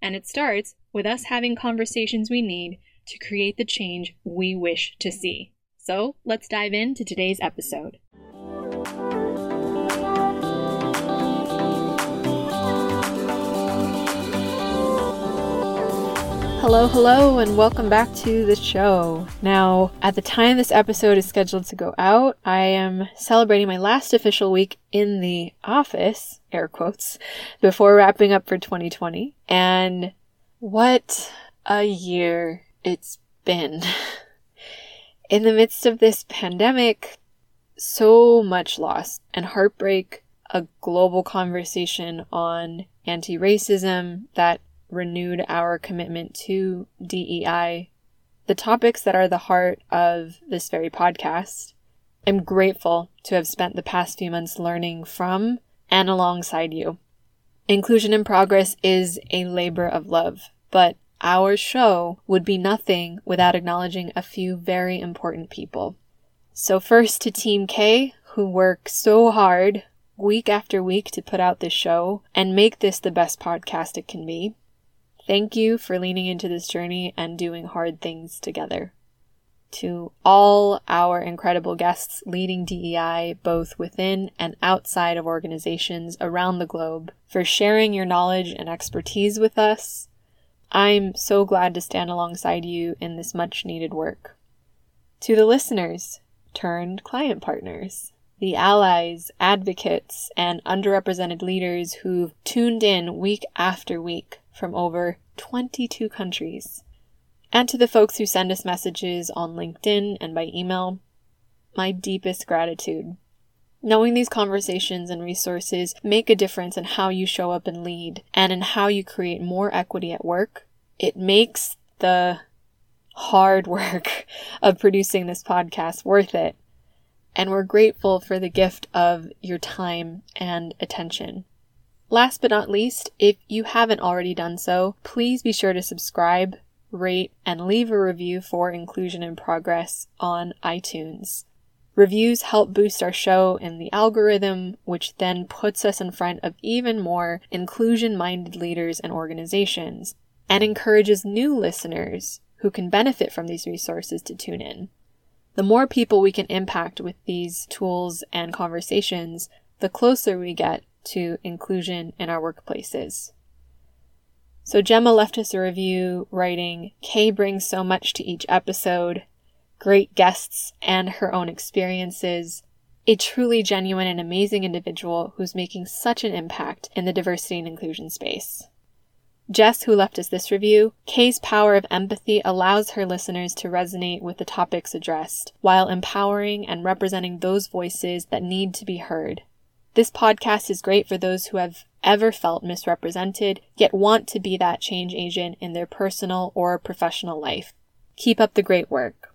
And it starts with us having conversations we need to create the change we wish to see. So let's dive into today's episode. Hello, hello, and welcome back to the show. Now, at the time this episode is scheduled to go out, I am celebrating my last official week in the office, air quotes, before wrapping up for 2020. And what a year it's been. In the midst of this pandemic, so much loss and heartbreak, a global conversation on anti racism that renewed our commitment to DEI, the topics that are the heart of this very podcast. I'm grateful to have spent the past few months learning from and alongside you. Inclusion in Progress is a labor of love, but our show would be nothing without acknowledging a few very important people. So, first to Team Kay, who work so hard week after week to put out this show and make this the best podcast it can be. Thank you for leaning into this journey and doing hard things together. To all our incredible guests leading DEI both within and outside of organizations around the globe for sharing your knowledge and expertise with us. I'm so glad to stand alongside you in this much needed work. To the listeners, turned client partners, the allies, advocates, and underrepresented leaders who've tuned in week after week from over 22 countries. And to the folks who send us messages on LinkedIn and by email, my deepest gratitude. Knowing these conversations and resources make a difference in how you show up and lead and in how you create more equity at work. It makes the hard work of producing this podcast worth it. And we're grateful for the gift of your time and attention. Last but not least, if you haven't already done so, please be sure to subscribe, rate, and leave a review for Inclusion in Progress on iTunes. Reviews help boost our show in the algorithm, which then puts us in front of even more inclusion minded leaders and organizations, and encourages new listeners who can benefit from these resources to tune in. The more people we can impact with these tools and conversations, the closer we get to inclusion in our workplaces. So Gemma left us a review writing, Kay brings so much to each episode, great guests and her own experiences, a truly genuine and amazing individual who's making such an impact in the diversity and inclusion space. Jess, who left us this review, Kay's power of empathy allows her listeners to resonate with the topics addressed, while empowering and representing those voices that need to be heard. This podcast is great for those who have ever felt misrepresented, yet want to be that change agent in their personal or professional life. Keep up the great work.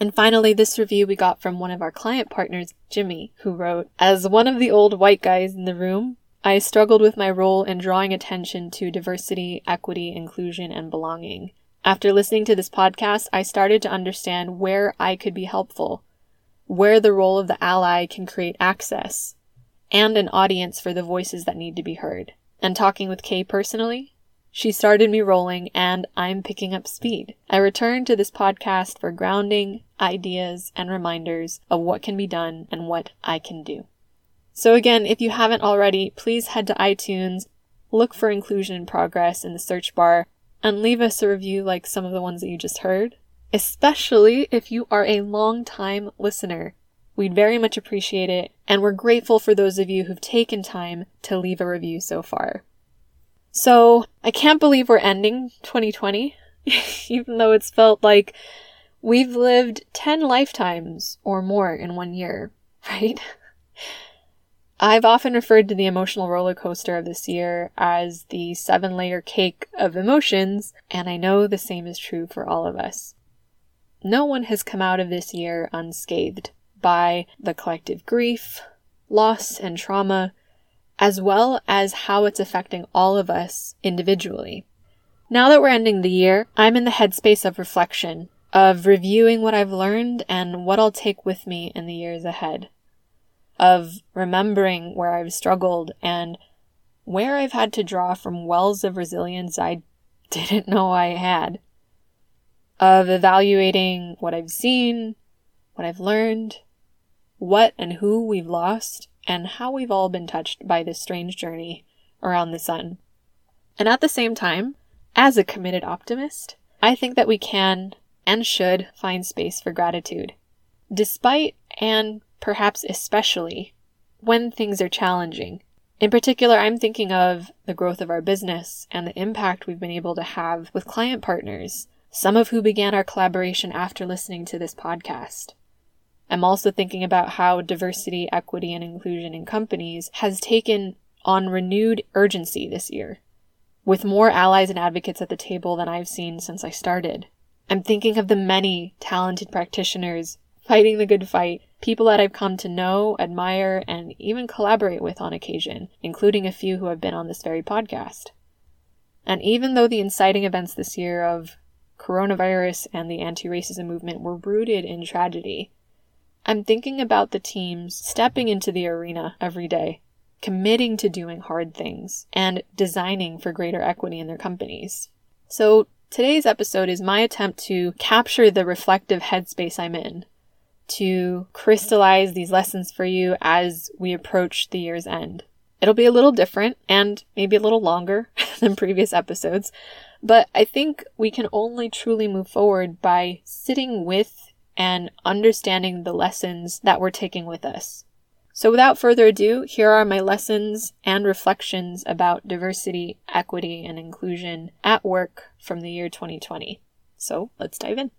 And finally, this review we got from one of our client partners, Jimmy, who wrote, As one of the old white guys in the room, I struggled with my role in drawing attention to diversity, equity, inclusion, and belonging. After listening to this podcast, I started to understand where I could be helpful, where the role of the ally can create access, and an audience for the voices that need to be heard. And talking with Kay personally, she started me rolling and I'm picking up speed. I return to this podcast for grounding, ideas, and reminders of what can be done and what I can do. So again, if you haven't already, please head to iTunes, look for Inclusion in Progress in the search bar, and leave us a review like some of the ones that you just heard. Especially if you are a long time listener. We'd very much appreciate it, and we're grateful for those of you who've taken time to leave a review so far. So, I can't believe we're ending 2020, even though it's felt like we've lived 10 lifetimes or more in one year, right? I've often referred to the emotional roller coaster of this year as the seven layer cake of emotions, and I know the same is true for all of us. No one has come out of this year unscathed by the collective grief, loss, and trauma, as well as how it's affecting all of us individually. Now that we're ending the year, I'm in the headspace of reflection, of reviewing what I've learned and what I'll take with me in the years ahead of remembering where I've struggled and where I've had to draw from wells of resilience I didn't know I had, of evaluating what I've seen, what I've learned, what and who we've lost, and how we've all been touched by this strange journey around the sun. And at the same time, as a committed optimist, I think that we can and should find space for gratitude. Despite and perhaps especially when things are challenging. In particular, I'm thinking of the growth of our business and the impact we've been able to have with client partners, some of who began our collaboration after listening to this podcast. I'm also thinking about how diversity, equity, and inclusion in companies has taken on renewed urgency this year, with more allies and advocates at the table than I've seen since I started. I'm thinking of the many talented practitioners fighting the good fight people that I've come to know, admire, and even collaborate with on occasion, including a few who have been on this very podcast. And even though the inciting events this year of coronavirus and the anti racism movement were rooted in tragedy, I'm thinking about the teams stepping into the arena every day, committing to doing hard things, and designing for greater equity in their companies. So, today's episode is my attempt to capture the reflective headspace I'm in to crystallize these lessons for you as we approach the year's end. It'll be a little different and maybe a little longer than previous episodes, but I think we can only truly move forward by sitting with and understanding the lessons that we're taking with us. So, without further ado, here are my lessons and reflections about diversity, equity, and inclusion at work from the year 2020. So, let's dive in.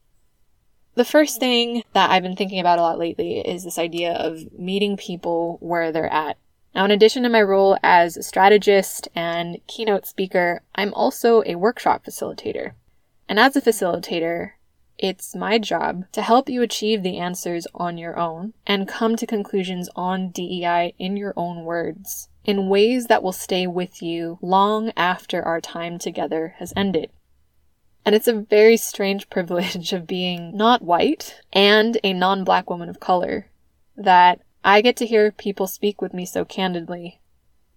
The first thing that I've been thinking about a lot lately is this idea of meeting people where they're at. Now, in addition to my role as a strategist and keynote speaker, I'm also a workshop facilitator. And as a facilitator, it's my job to help you achieve the answers on your own and come to conclusions on DEI in your own words, in ways that will stay with you long after our time together has ended. And it's a very strange privilege of being not white and a non black woman of color that I get to hear people speak with me so candidly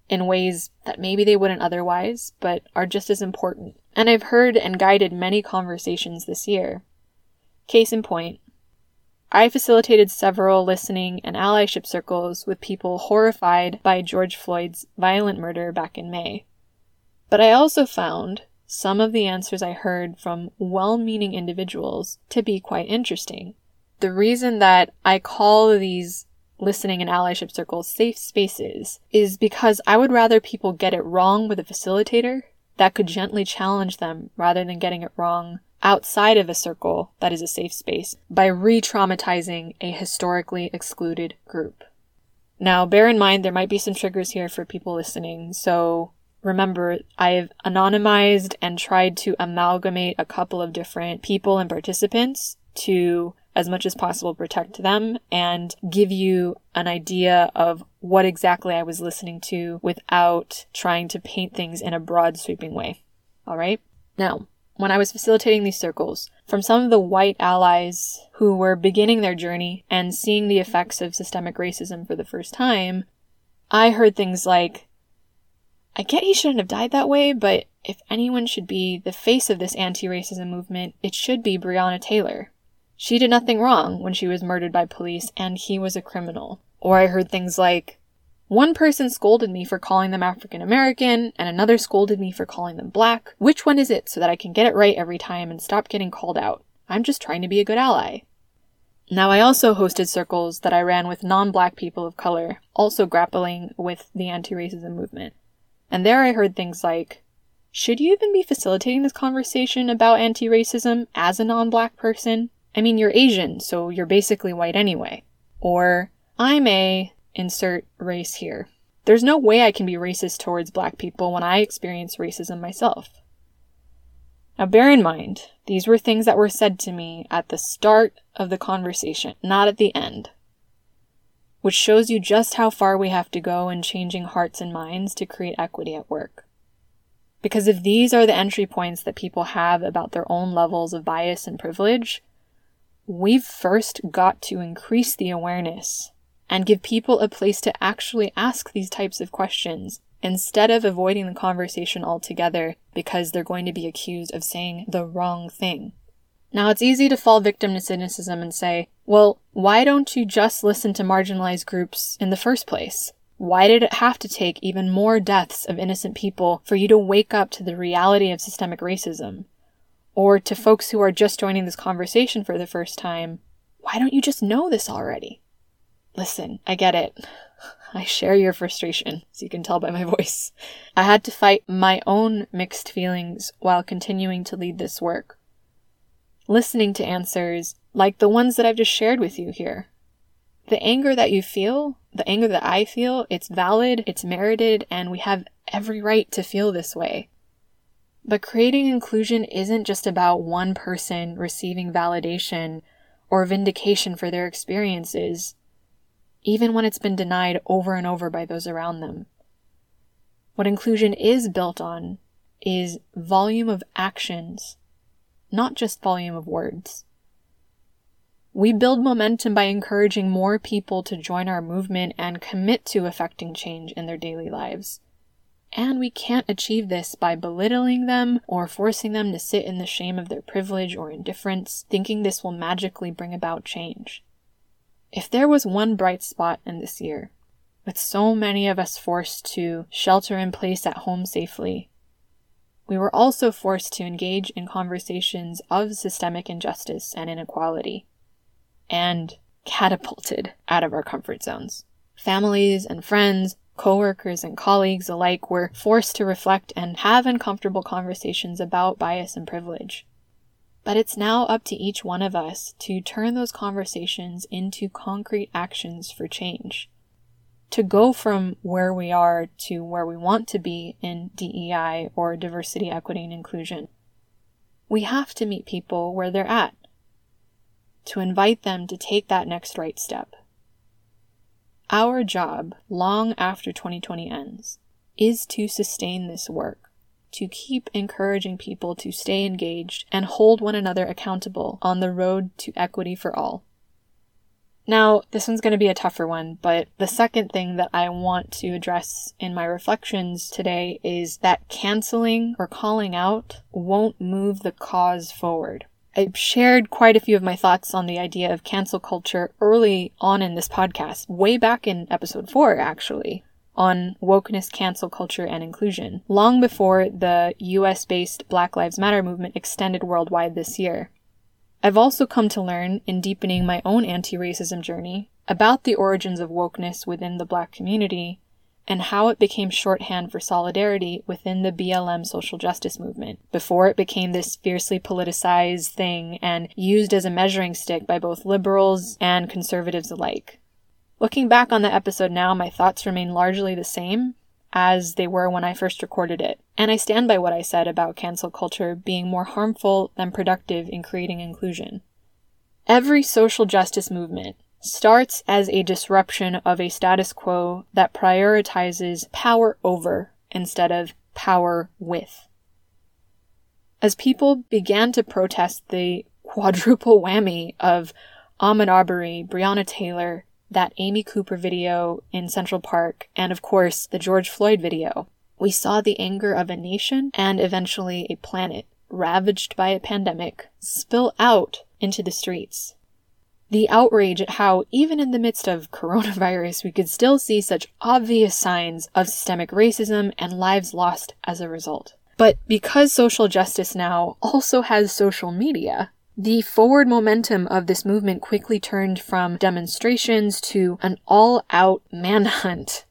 in ways that maybe they wouldn't otherwise, but are just as important. And I've heard and guided many conversations this year. Case in point, I facilitated several listening and allyship circles with people horrified by George Floyd's violent murder back in May. But I also found some of the answers I heard from well meaning individuals to be quite interesting. The reason that I call these listening and allyship circles safe spaces is because I would rather people get it wrong with a facilitator that could gently challenge them rather than getting it wrong outside of a circle that is a safe space by re traumatizing a historically excluded group. Now, bear in mind there might be some triggers here for people listening, so Remember, I've anonymized and tried to amalgamate a couple of different people and participants to, as much as possible, protect them and give you an idea of what exactly I was listening to without trying to paint things in a broad, sweeping way. All right? Now, when I was facilitating these circles, from some of the white allies who were beginning their journey and seeing the effects of systemic racism for the first time, I heard things like, I get he shouldn't have died that way, but if anyone should be the face of this anti racism movement, it should be Breonna Taylor. She did nothing wrong when she was murdered by police, and he was a criminal. Or I heard things like, one person scolded me for calling them African American, and another scolded me for calling them black. Which one is it so that I can get it right every time and stop getting called out? I'm just trying to be a good ally. Now, I also hosted circles that I ran with non black people of color, also grappling with the anti racism movement. And there I heard things like, should you even be facilitating this conversation about anti racism as a non black person? I mean, you're Asian, so you're basically white anyway. Or, I'm a insert race here. There's no way I can be racist towards black people when I experience racism myself. Now, bear in mind, these were things that were said to me at the start of the conversation, not at the end. Which shows you just how far we have to go in changing hearts and minds to create equity at work. Because if these are the entry points that people have about their own levels of bias and privilege, we've first got to increase the awareness and give people a place to actually ask these types of questions instead of avoiding the conversation altogether because they're going to be accused of saying the wrong thing. Now, it's easy to fall victim to cynicism and say, well, why don't you just listen to marginalized groups in the first place? Why did it have to take even more deaths of innocent people for you to wake up to the reality of systemic racism? Or to folks who are just joining this conversation for the first time, why don't you just know this already? Listen, I get it. I share your frustration, as you can tell by my voice. I had to fight my own mixed feelings while continuing to lead this work. Listening to answers like the ones that I've just shared with you here. The anger that you feel, the anger that I feel, it's valid, it's merited, and we have every right to feel this way. But creating inclusion isn't just about one person receiving validation or vindication for their experiences, even when it's been denied over and over by those around them. What inclusion is built on is volume of actions, not just volume of words. We build momentum by encouraging more people to join our movement and commit to affecting change in their daily lives. And we can't achieve this by belittling them or forcing them to sit in the shame of their privilege or indifference, thinking this will magically bring about change. If there was one bright spot in this year, with so many of us forced to shelter in place at home safely, we were also forced to engage in conversations of systemic injustice and inequality, and catapulted out of our comfort zones. Families and friends Coworkers and colleagues alike were forced to reflect and have uncomfortable conversations about bias and privilege. But it's now up to each one of us to turn those conversations into concrete actions for change. To go from where we are to where we want to be in DEI or diversity, equity, and inclusion. We have to meet people where they're at, to invite them to take that next right step. Our job, long after 2020 ends, is to sustain this work, to keep encouraging people to stay engaged and hold one another accountable on the road to equity for all. Now, this one's going to be a tougher one, but the second thing that I want to address in my reflections today is that canceling or calling out won't move the cause forward. I shared quite a few of my thoughts on the idea of cancel culture early on in this podcast, way back in episode four, actually, on wokeness, cancel culture, and inclusion, long before the US based Black Lives Matter movement extended worldwide this year. I've also come to learn, in deepening my own anti racism journey, about the origins of wokeness within the black community and how it became shorthand for solidarity within the BLM social justice movement before it became this fiercely politicized thing and used as a measuring stick by both liberals and conservatives alike. Looking back on the episode now, my thoughts remain largely the same as they were when I first recorded it, and I stand by what I said about cancel culture being more harmful than productive in creating inclusion. Every social justice movement, starts as a disruption of a status quo that prioritizes power over instead of power with. As people began to protest the quadruple whammy of Ahmaud Arbery, Breonna Taylor, that Amy Cooper video in Central Park, and of course the George Floyd video, we saw the anger of a nation and eventually a planet ravaged by a pandemic spill out into the streets the outrage at how, even in the midst of coronavirus, we could still see such obvious signs of systemic racism and lives lost as a result. But because social justice now also has social media, The forward momentum of this movement quickly turned from demonstrations to an all out manhunt.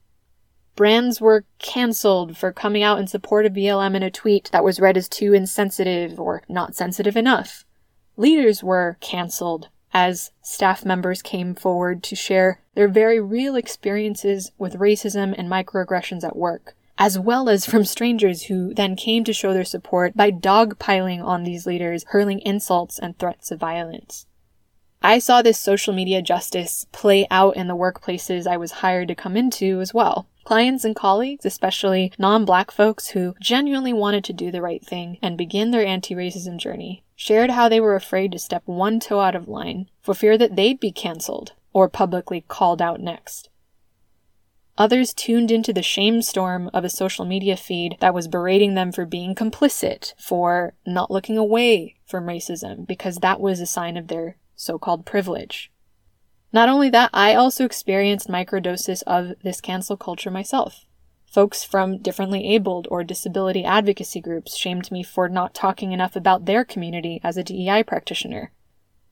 Brands were cancelled for coming out in support of BLM in a tweet that was read as too insensitive or not sensitive enough. Leaders were cancelled as staff members came forward to share their very real experiences with racism and microaggressions at work, as well as from strangers who then came to show their support by dogpiling on these leaders, hurling insults and threats of violence. I saw this social media justice play out in the workplaces I was hired to come into as well. Clients and colleagues, especially non black folks who genuinely wanted to do the right thing and begin their anti racism journey, shared how they were afraid to step one toe out of line for fear that they'd be cancelled or publicly called out next. Others tuned into the shame storm of a social media feed that was berating them for being complicit, for not looking away from racism, because that was a sign of their so called privilege. Not only that, I also experienced microdoses of this cancel culture myself. Folks from differently abled or disability advocacy groups shamed me for not talking enough about their community as a DEI practitioner.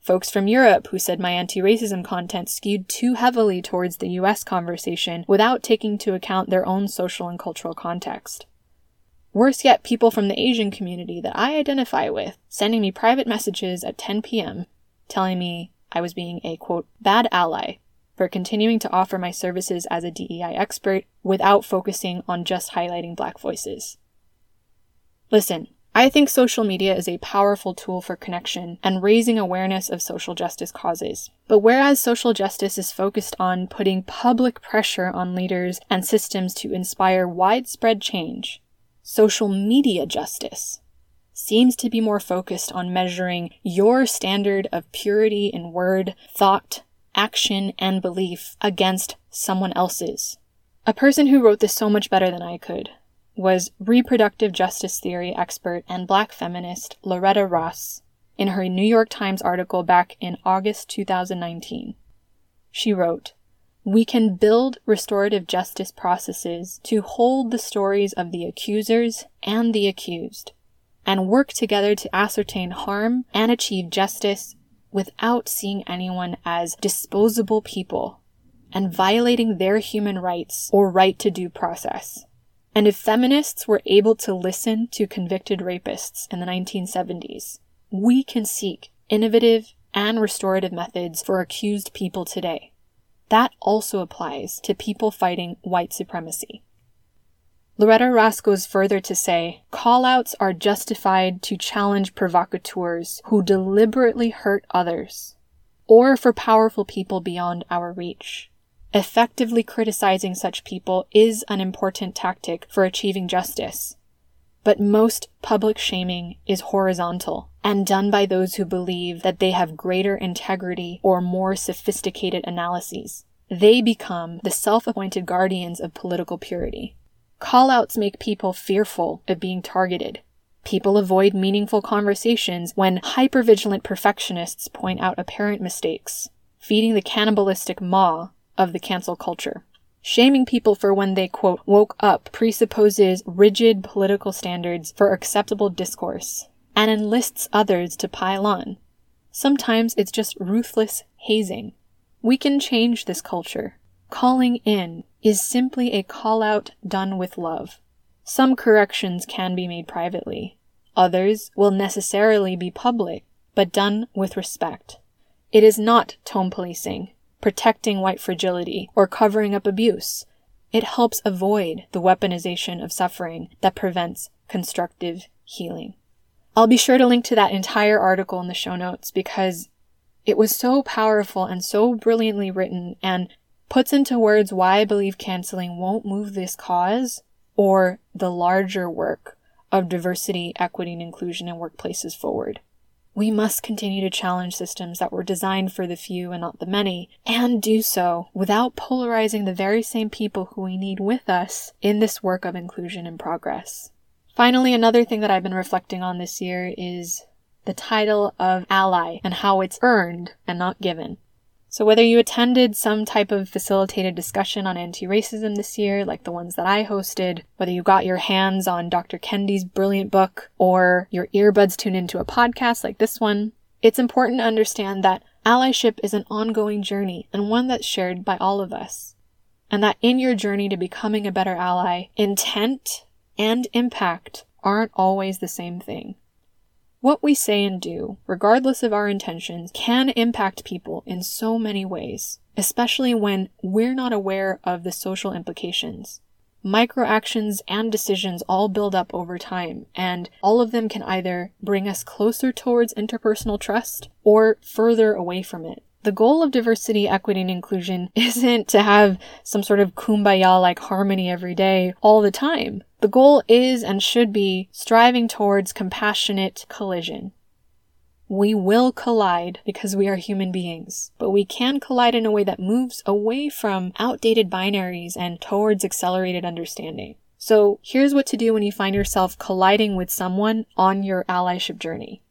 Folks from Europe who said my anti racism content skewed too heavily towards the US conversation without taking into account their own social and cultural context. Worse yet, people from the Asian community that I identify with sending me private messages at 10 p.m. telling me I was being a quote, bad ally for continuing to offer my services as a DEI expert without focusing on just highlighting Black voices. Listen, I think social media is a powerful tool for connection and raising awareness of social justice causes. But whereas social justice is focused on putting public pressure on leaders and systems to inspire widespread change, social media justice seems to be more focused on measuring your standard of purity in word, thought, action, and belief against someone else's. A person who wrote this so much better than I could was reproductive justice theory expert and black feminist Loretta Ross in her New York Times article back in August 2019. She wrote, we can build restorative justice processes to hold the stories of the accusers and the accused and work together to ascertain harm and achieve justice without seeing anyone as disposable people and violating their human rights or right to due process. And if feminists were able to listen to convicted rapists in the 1970s, we can seek innovative and restorative methods for accused people today. That also applies to people fighting white supremacy. Loretta Ross goes further to say, callouts are justified to challenge provocateurs who deliberately hurt others, or for powerful people beyond our reach. Effectively criticizing such people is an important tactic for achieving justice. But most public shaming is horizontal and done by those who believe that they have greater integrity or more sophisticated analyses. They become the self-appointed guardians of political purity. Callouts make people fearful of being targeted. People avoid meaningful conversations when hypervigilant perfectionists point out apparent mistakes, feeding the cannibalistic maw of the cancel culture. Shaming people for when they, quote, woke up presupposes rigid political standards for acceptable discourse and enlists others to pile on. Sometimes it's just ruthless hazing. We can change this culture. Calling in is simply a call out done with love. Some corrections can be made privately. Others will necessarily be public, but done with respect. It is not tone policing, protecting white fragility, or covering up abuse. It helps avoid the weaponization of suffering that prevents constructive healing. I'll be sure to link to that entire article in the show notes because it was so powerful and so brilliantly written and puts into words why I believe canceling won't move this cause or the larger work of diversity, equity, and inclusion in workplaces forward. We must continue to challenge systems that were designed for the few and not the many, and do so without polarizing the very same people who we need with us in this work of inclusion and progress. Finally, another thing that I've been reflecting on this year is the title of ally and how it's earned and not given. So, whether you attended some type of facilitated discussion on anti racism this year, like the ones that I hosted, whether you got your hands on Dr. Kendi's brilliant book, or your earbuds tuned into a podcast like this one, It's important to understand that allyship is an ongoing journey and one that's shared by all of us. And that in your journey to becoming a better ally, intent and impact aren't always the same thing. What we say and do, regardless of our intentions, can impact people in so many ways, especially when we're not aware of the social implications. Microactions and decisions all build up over time, and all of them can either bring us closer towards interpersonal trust or further away from it. The goal of diversity, equity, and inclusion isn't to have some sort of kumbaya like harmony every day all the time. The goal is and should be striving towards compassionate collision. We will collide because we are human beings, but we can collide in a way that moves away from outdated binaries and towards accelerated understanding. So here's what to do when you find yourself colliding with someone on your allyship journey.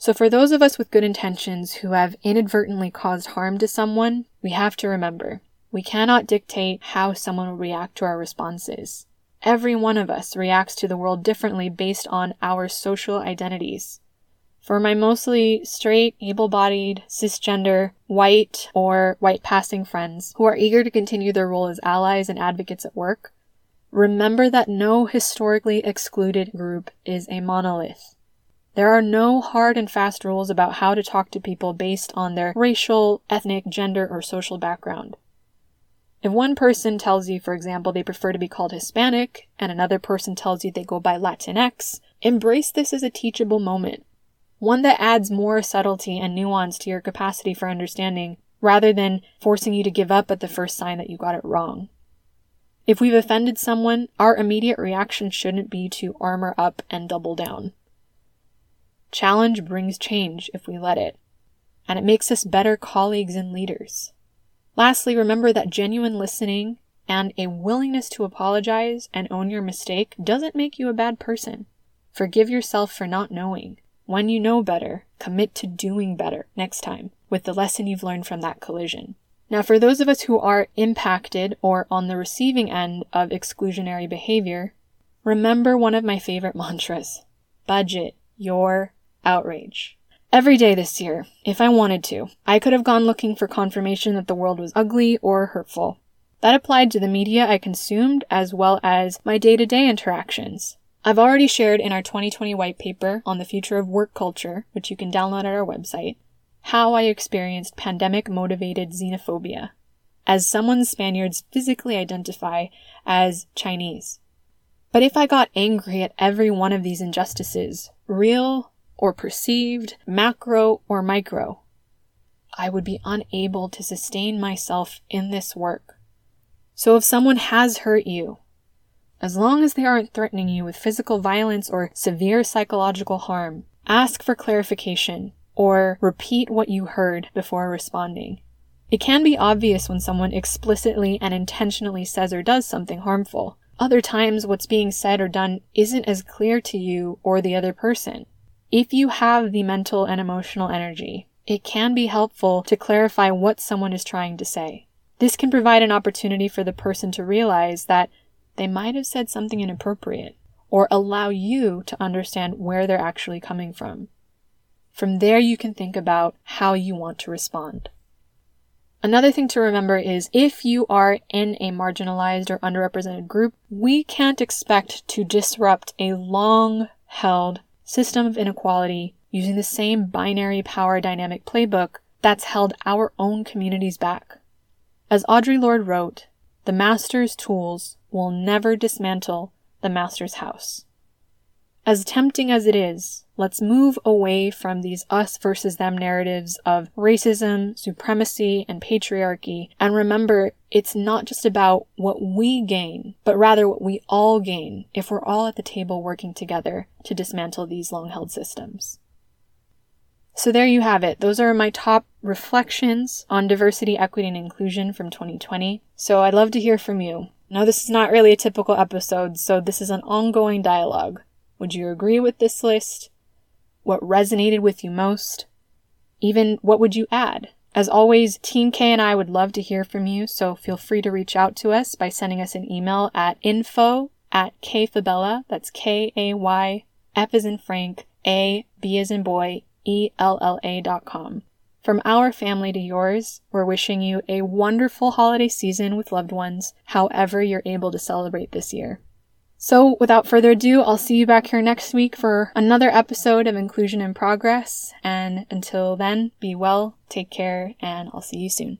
So, for those of us with good intentions who have inadvertently caused harm to someone, we have to remember we cannot dictate how someone will react to our responses. Every one of us reacts to the world differently based on our social identities. For my mostly straight, able bodied, cisgender, white, or white passing friends who are eager to continue their role as allies and advocates at work, remember that no historically excluded group is a monolith. There are no hard and fast rules about how to talk to people based on their racial, ethnic, gender, or social background. If one person tells you, for example, they prefer to be called Hispanic, and another person tells you they go by Latinx, embrace this as a teachable moment. One that adds more subtlety and nuance to your capacity for understanding, rather than forcing you to give up at the first sign that you got it wrong. If we've offended someone, our immediate reaction shouldn't be to armor up and double down. Challenge brings change if we let it, and it makes us better colleagues and leaders. Lastly, remember that genuine listening and a willingness to apologize and own your mistake doesn't make you a bad person. Forgive yourself for not knowing. When you know better, commit to doing better next time with the lesson you've learned from that collision. Now, for those of us who are impacted or on the receiving end of exclusionary behavior, remember one of my favorite mantras budget your outrage. Every day this year, if I wanted to, I could have gone looking for confirmation that the world was ugly or hurtful. That applied to the media I consumed as well as my day to day interactions. I've already shared in our 2020 white paper on the future of work culture, which you can download at our website, how I experienced pandemic motivated xenophobia, as someone Spaniards physically identify as Chinese. But if I got angry at every one of these injustices, real or perceived, macro or micro, I would be unable to sustain myself in this work. So if someone has hurt you, as long as they aren't threatening you with physical violence or severe psychological harm, ask for clarification or repeat what you heard before responding. It can be obvious when someone explicitly and intentionally says or does something harmful. Other times, what's being said or done isn't as clear to you or the other person. If you have the mental and emotional energy, it can be helpful to clarify what someone is trying to say. This can provide an opportunity for the person to realize that they might have said something inappropriate, or allow you to understand where they're actually coming from. From there, you can think about how you want to respond. Another thing to remember is if you are in a marginalized or underrepresented group, we can't expect to disrupt a long held system of inequality using the same binary power dynamic playbook that's held our own communities back. As Audre Lorde wrote, the master's tools will never dismantle the master's house. As tempting as it is, let's move away from these us versus them narratives of racism, supremacy, and patriarchy, and remember it's not just about what we gain, but rather what we all gain if we're all at the table working together to dismantle these long held systems. So there you have it. Those are my top reflections on diversity, equity, and inclusion from 2020. So I'd love to hear from you. Now, this is not really a typical episode, so this is an ongoing dialogue. Would you agree with this list? What resonated with you most? Even what would you add? As always, Team Kay and I would love to hear from you, so feel free to reach out to us by sending us an email at info at kayfabella, that's K-A-Y, F as in Frank, A, B as in boy, E-L-L-A dot com. From our family to yours, we're wishing you a wonderful holiday season with loved ones, however you're able to celebrate this year. So, without further ado, I'll see you back here next week for another episode of Inclusion in Progress. And until then, be well, take care, and I'll see you soon.